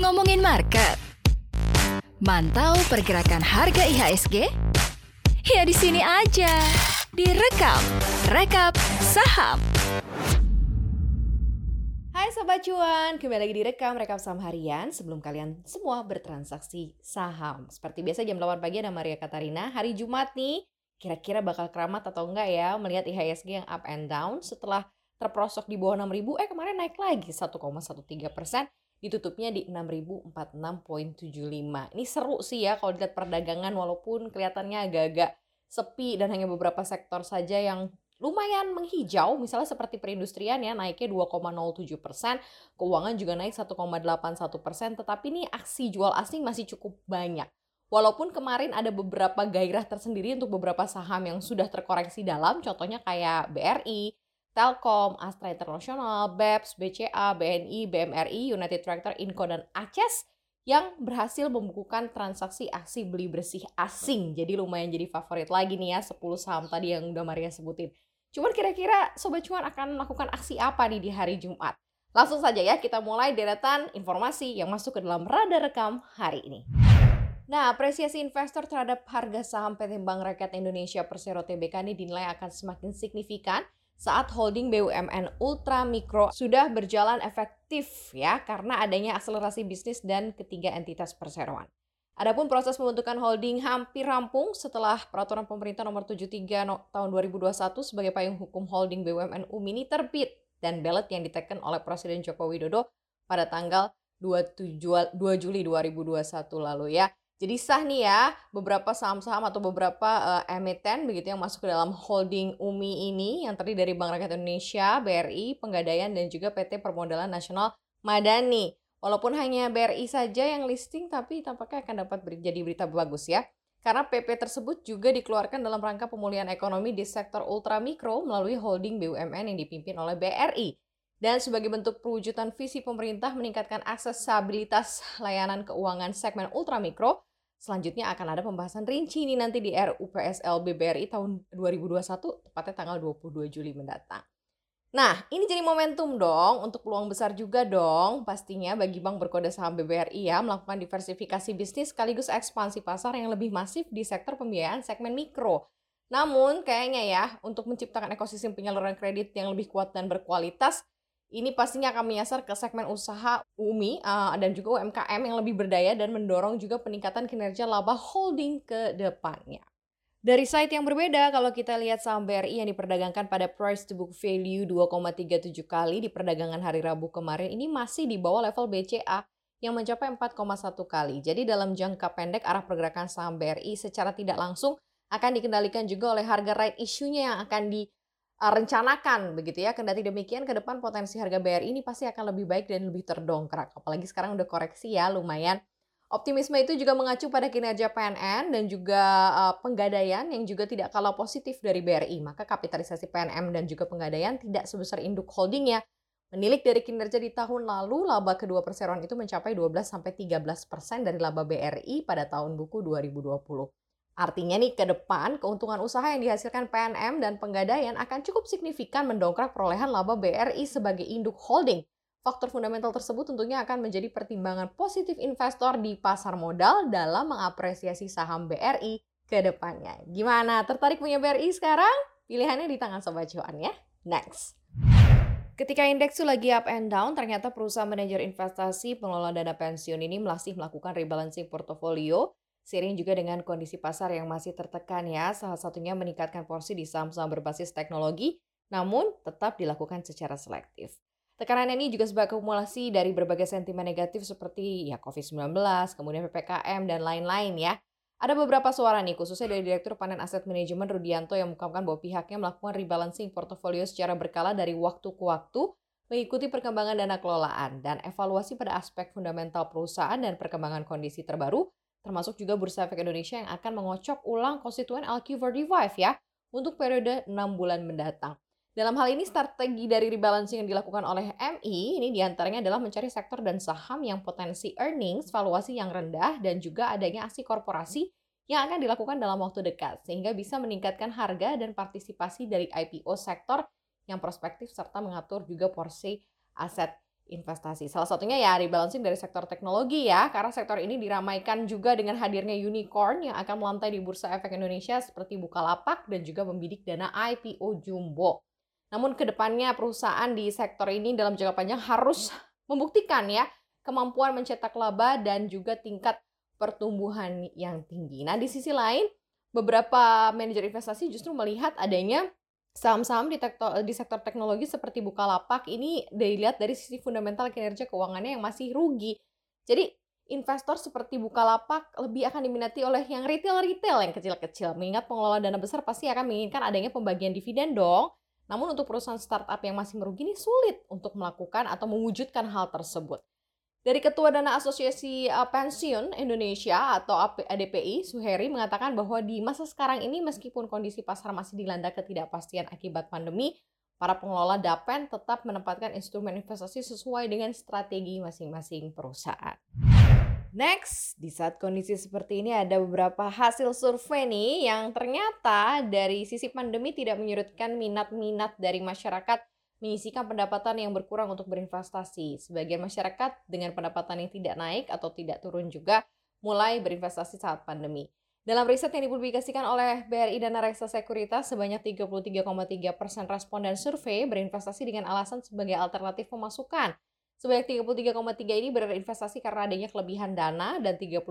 Ngomongin market. Mantau pergerakan harga IHSG? Ya di sini aja. Direkap, rekap saham. Hai Sobat Cuan, kembali lagi direkam rekap saham harian sebelum kalian semua bertransaksi saham. Seperti biasa jam 8 pagi ada Maria Katarina, hari Jumat nih. Kira-kira bakal keramat atau enggak ya melihat IHSG yang up and down setelah terprosok di bawah 6.000, eh kemarin naik lagi 1,13 persen ditutupnya di 6046.75. Ini seru sih ya kalau dilihat perdagangan walaupun kelihatannya agak-agak sepi dan hanya beberapa sektor saja yang lumayan menghijau, misalnya seperti perindustrian ya naiknya 2,07 persen, keuangan juga naik 1,81 persen, tetapi ini aksi jual asing masih cukup banyak. Walaupun kemarin ada beberapa gairah tersendiri untuk beberapa saham yang sudah terkoreksi dalam, contohnya kayak BRI, Telkom, Astra International, BEPS, BCA, BNI, BMRI, United Tractor, Inco, dan Aces yang berhasil membukukan transaksi aksi beli bersih asing. Jadi lumayan jadi favorit lagi nih ya 10 saham tadi yang udah Maria sebutin. Cuman kira-kira Sobat Cuan akan melakukan aksi apa nih di hari Jumat? Langsung saja ya kita mulai deretan informasi yang masuk ke dalam radar rekam hari ini. Nah, apresiasi investor terhadap harga saham PT Bank Rakyat Indonesia Persero TBK ini dinilai akan semakin signifikan saat holding BUMN Ultra Mikro sudah berjalan efektif ya karena adanya akselerasi bisnis dan ketiga entitas perseroan. Adapun proses pembentukan holding hampir rampung setelah peraturan pemerintah nomor 73 tahun 2021 sebagai payung hukum holding BUMN UMINI terbit dan ballot yang diteken oleh Presiden Joko Widodo pada tanggal 2, 2 Juli 2021 lalu ya. Jadi sah nih ya beberapa saham-saham atau beberapa uh, emiten begitu yang masuk ke dalam holding UMI ini yang terdiri dari Bank Rakyat Indonesia, BRI, Penggadaian dan juga PT Permodalan Nasional Madani. Walaupun hanya BRI saja yang listing tapi tampaknya akan dapat jadi berita bagus ya. Karena PP tersebut juga dikeluarkan dalam rangka pemulihan ekonomi di sektor ultra mikro melalui holding BUMN yang dipimpin oleh BRI. Dan sebagai bentuk perwujudan visi pemerintah meningkatkan aksesibilitas layanan keuangan segmen ultramikro, selanjutnya akan ada pembahasan rinci ini nanti di RUU PSL BBRI tahun 2021, tepatnya tanggal 22 Juli mendatang. Nah, ini jadi momentum dong untuk peluang besar juga dong pastinya bagi bank berkode saham BBRI ya melakukan diversifikasi bisnis sekaligus ekspansi pasar yang lebih masif di sektor pembiayaan segmen mikro. Namun kayaknya ya untuk menciptakan ekosistem penyaluran kredit yang lebih kuat dan berkualitas, ini pastinya akan menyasar ke segmen usaha UMI uh, dan juga UMKM yang lebih berdaya dan mendorong juga peningkatan kinerja laba holding ke depannya. Dari site yang berbeda, kalau kita lihat saham BRI yang diperdagangkan pada price to book value 2,37 kali di perdagangan hari Rabu kemarin ini masih di bawah level BCA yang mencapai 4,1 kali. Jadi dalam jangka pendek arah pergerakan saham BRI secara tidak langsung akan dikendalikan juga oleh harga right issue-nya yang akan di rencanakan begitu ya. Kendati demikian ke depan potensi harga BRI ini pasti akan lebih baik dan lebih terdongkrak. Apalagi sekarang udah koreksi ya lumayan. Optimisme itu juga mengacu pada kinerja PNN dan juga uh, penggadaian yang juga tidak kalah positif dari BRI. Maka kapitalisasi PNM dan juga penggadaian tidak sebesar induk holdingnya. Menilik dari kinerja di tahun lalu, laba kedua perseroan itu mencapai 12-13% dari laba BRI pada tahun buku 2020. Artinya nih ke depan keuntungan usaha yang dihasilkan PNM dan penggadaian akan cukup signifikan mendongkrak perolehan laba BRI sebagai induk holding. Faktor fundamental tersebut tentunya akan menjadi pertimbangan positif investor di pasar modal dalam mengapresiasi saham BRI ke depannya. Gimana? Tertarik punya BRI sekarang? Pilihannya di tangan Sobat Cuan ya. Next. Ketika indeks itu lagi up and down, ternyata perusahaan manajer investasi pengelola dana pensiun ini masih melakukan rebalancing portofolio Seiring juga dengan kondisi pasar yang masih tertekan ya, salah satunya meningkatkan porsi di saham-saham berbasis teknologi, namun tetap dilakukan secara selektif. Tekanan ini juga sebagai akumulasi dari berbagai sentimen negatif seperti ya COVID-19, kemudian PPKM, dan lain-lain ya. Ada beberapa suara nih, khususnya dari Direktur Panen Aset Manajemen Rudianto yang mengungkapkan bahwa pihaknya melakukan rebalancing portofolio secara berkala dari waktu ke waktu, mengikuti perkembangan dana kelolaan dan evaluasi pada aspek fundamental perusahaan dan perkembangan kondisi terbaru, termasuk juga Bursa Efek Indonesia yang akan mengocok ulang konstituen LQ45 ya untuk periode 6 bulan mendatang. Dalam hal ini strategi dari rebalancing yang dilakukan oleh MI ini di antaranya adalah mencari sektor dan saham yang potensi earnings, valuasi yang rendah, dan juga adanya aksi korporasi yang akan dilakukan dalam waktu dekat sehingga bisa meningkatkan harga dan partisipasi dari IPO sektor yang prospektif serta mengatur juga porsi aset investasi. Salah satunya ya rebalancing dari sektor teknologi ya, karena sektor ini diramaikan juga dengan hadirnya unicorn yang akan melantai di Bursa Efek Indonesia seperti Bukalapak dan juga membidik dana IPO Jumbo. Namun ke depannya perusahaan di sektor ini dalam jangka panjang harus membuktikan ya kemampuan mencetak laba dan juga tingkat pertumbuhan yang tinggi. Nah di sisi lain beberapa manajer investasi justru melihat adanya Saham-saham di, di sektor teknologi seperti Bukalapak ini dilihat dari sisi fundamental kinerja keuangannya yang masih rugi. Jadi investor seperti Bukalapak lebih akan diminati oleh yang retail-retail yang kecil-kecil. Mengingat pengelola dana besar pasti akan menginginkan adanya pembagian dividen dong. Namun untuk perusahaan startup yang masih merugi ini sulit untuk melakukan atau mewujudkan hal tersebut. Dari Ketua Dana Asosiasi uh, Pensiun Indonesia atau ADPI, Suheri mengatakan bahwa di masa sekarang ini meskipun kondisi pasar masih dilanda ketidakpastian akibat pandemi, para pengelola DAPEN tetap menempatkan instrumen investasi sesuai dengan strategi masing-masing perusahaan. Next, di saat kondisi seperti ini ada beberapa hasil survei nih yang ternyata dari sisi pandemi tidak menyurutkan minat-minat dari masyarakat menyisikan pendapatan yang berkurang untuk berinvestasi. Sebagian masyarakat dengan pendapatan yang tidak naik atau tidak turun juga mulai berinvestasi saat pandemi. Dalam riset yang dipublikasikan oleh BRI Dana Reksa Sekuritas, sebanyak 33,3 persen responden survei berinvestasi dengan alasan sebagai alternatif pemasukan. Sebanyak 33,3 ini berinvestasi karena adanya kelebihan dana dan 30,56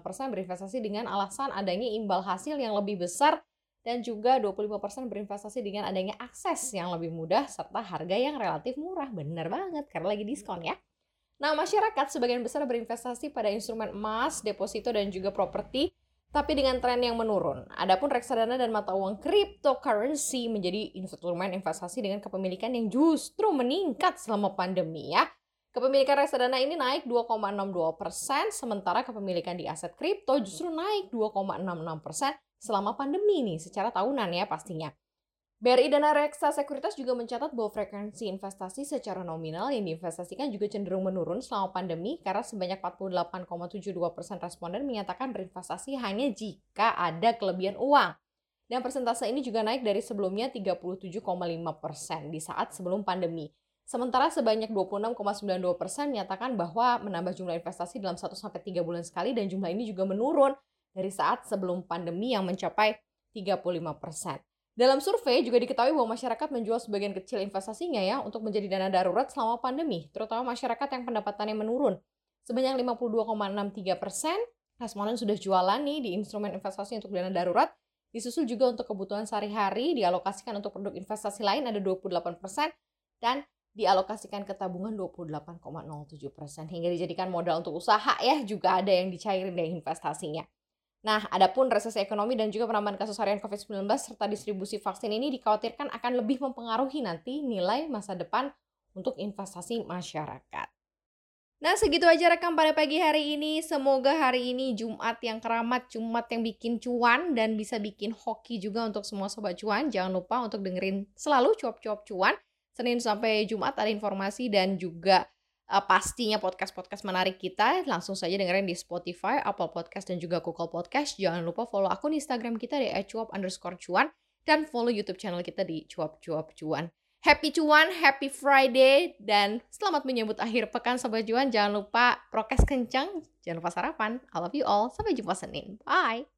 persen berinvestasi dengan alasan adanya imbal hasil yang lebih besar dan juga 25% berinvestasi dengan adanya akses yang lebih mudah serta harga yang relatif murah. Bener banget karena lagi diskon ya. Nah, masyarakat sebagian besar berinvestasi pada instrumen emas, deposito dan juga properti tapi dengan tren yang menurun. Adapun reksadana dan mata uang cryptocurrency menjadi instrumen investasi dengan kepemilikan yang justru meningkat selama pandemi ya. Kepemilikan reksadana ini naik 2,62 persen, sementara kepemilikan di aset kripto justru naik 2,66 persen selama pandemi nih secara tahunan ya pastinya. BRI Dana Reksa Sekuritas juga mencatat bahwa frekuensi investasi secara nominal yang diinvestasikan juga cenderung menurun selama pandemi karena sebanyak 48,72% responden menyatakan berinvestasi hanya jika ada kelebihan uang. Dan persentase ini juga naik dari sebelumnya 37,5% di saat sebelum pandemi. Sementara sebanyak 26,92% menyatakan bahwa menambah jumlah investasi dalam 1-3 bulan sekali dan jumlah ini juga menurun dari saat sebelum pandemi yang mencapai 35%. Dalam survei juga diketahui bahwa masyarakat menjual sebagian kecil investasinya ya untuk menjadi dana darurat selama pandemi, terutama masyarakat yang pendapatannya menurun. Sebanyak 52,63 persen responden sudah jualan nih di instrumen investasi untuk dana darurat, disusul juga untuk kebutuhan sehari-hari, dialokasikan untuk produk investasi lain ada 28 persen, dan dialokasikan ke tabungan 28,07 persen. Hingga dijadikan modal untuk usaha ya, juga ada yang dicairin deh investasinya. Nah, adapun resesi ekonomi dan juga penambahan kasus harian COVID-19 serta distribusi vaksin ini dikhawatirkan akan lebih mempengaruhi nanti nilai masa depan untuk investasi masyarakat. Nah, segitu aja rekam pada pagi hari ini. Semoga hari ini Jumat yang keramat, Jumat yang bikin cuan dan bisa bikin hoki juga untuk semua sobat cuan. Jangan lupa untuk dengerin selalu cuap-cuap cuan. Senin sampai Jumat ada informasi dan juga uh, pastinya podcast-podcast menarik kita langsung saja dengerin di Spotify, Apple Podcast dan juga Google Podcast. Jangan lupa follow akun Instagram kita di @cuap underscore cuan dan follow YouTube channel kita di cuap cuap cuan. Happy cuan, happy Friday, dan selamat menyambut akhir pekan Sobat Cuan. Jangan lupa prokes kencang, jangan lupa sarapan. I love you all. Sampai jumpa Senin. Bye.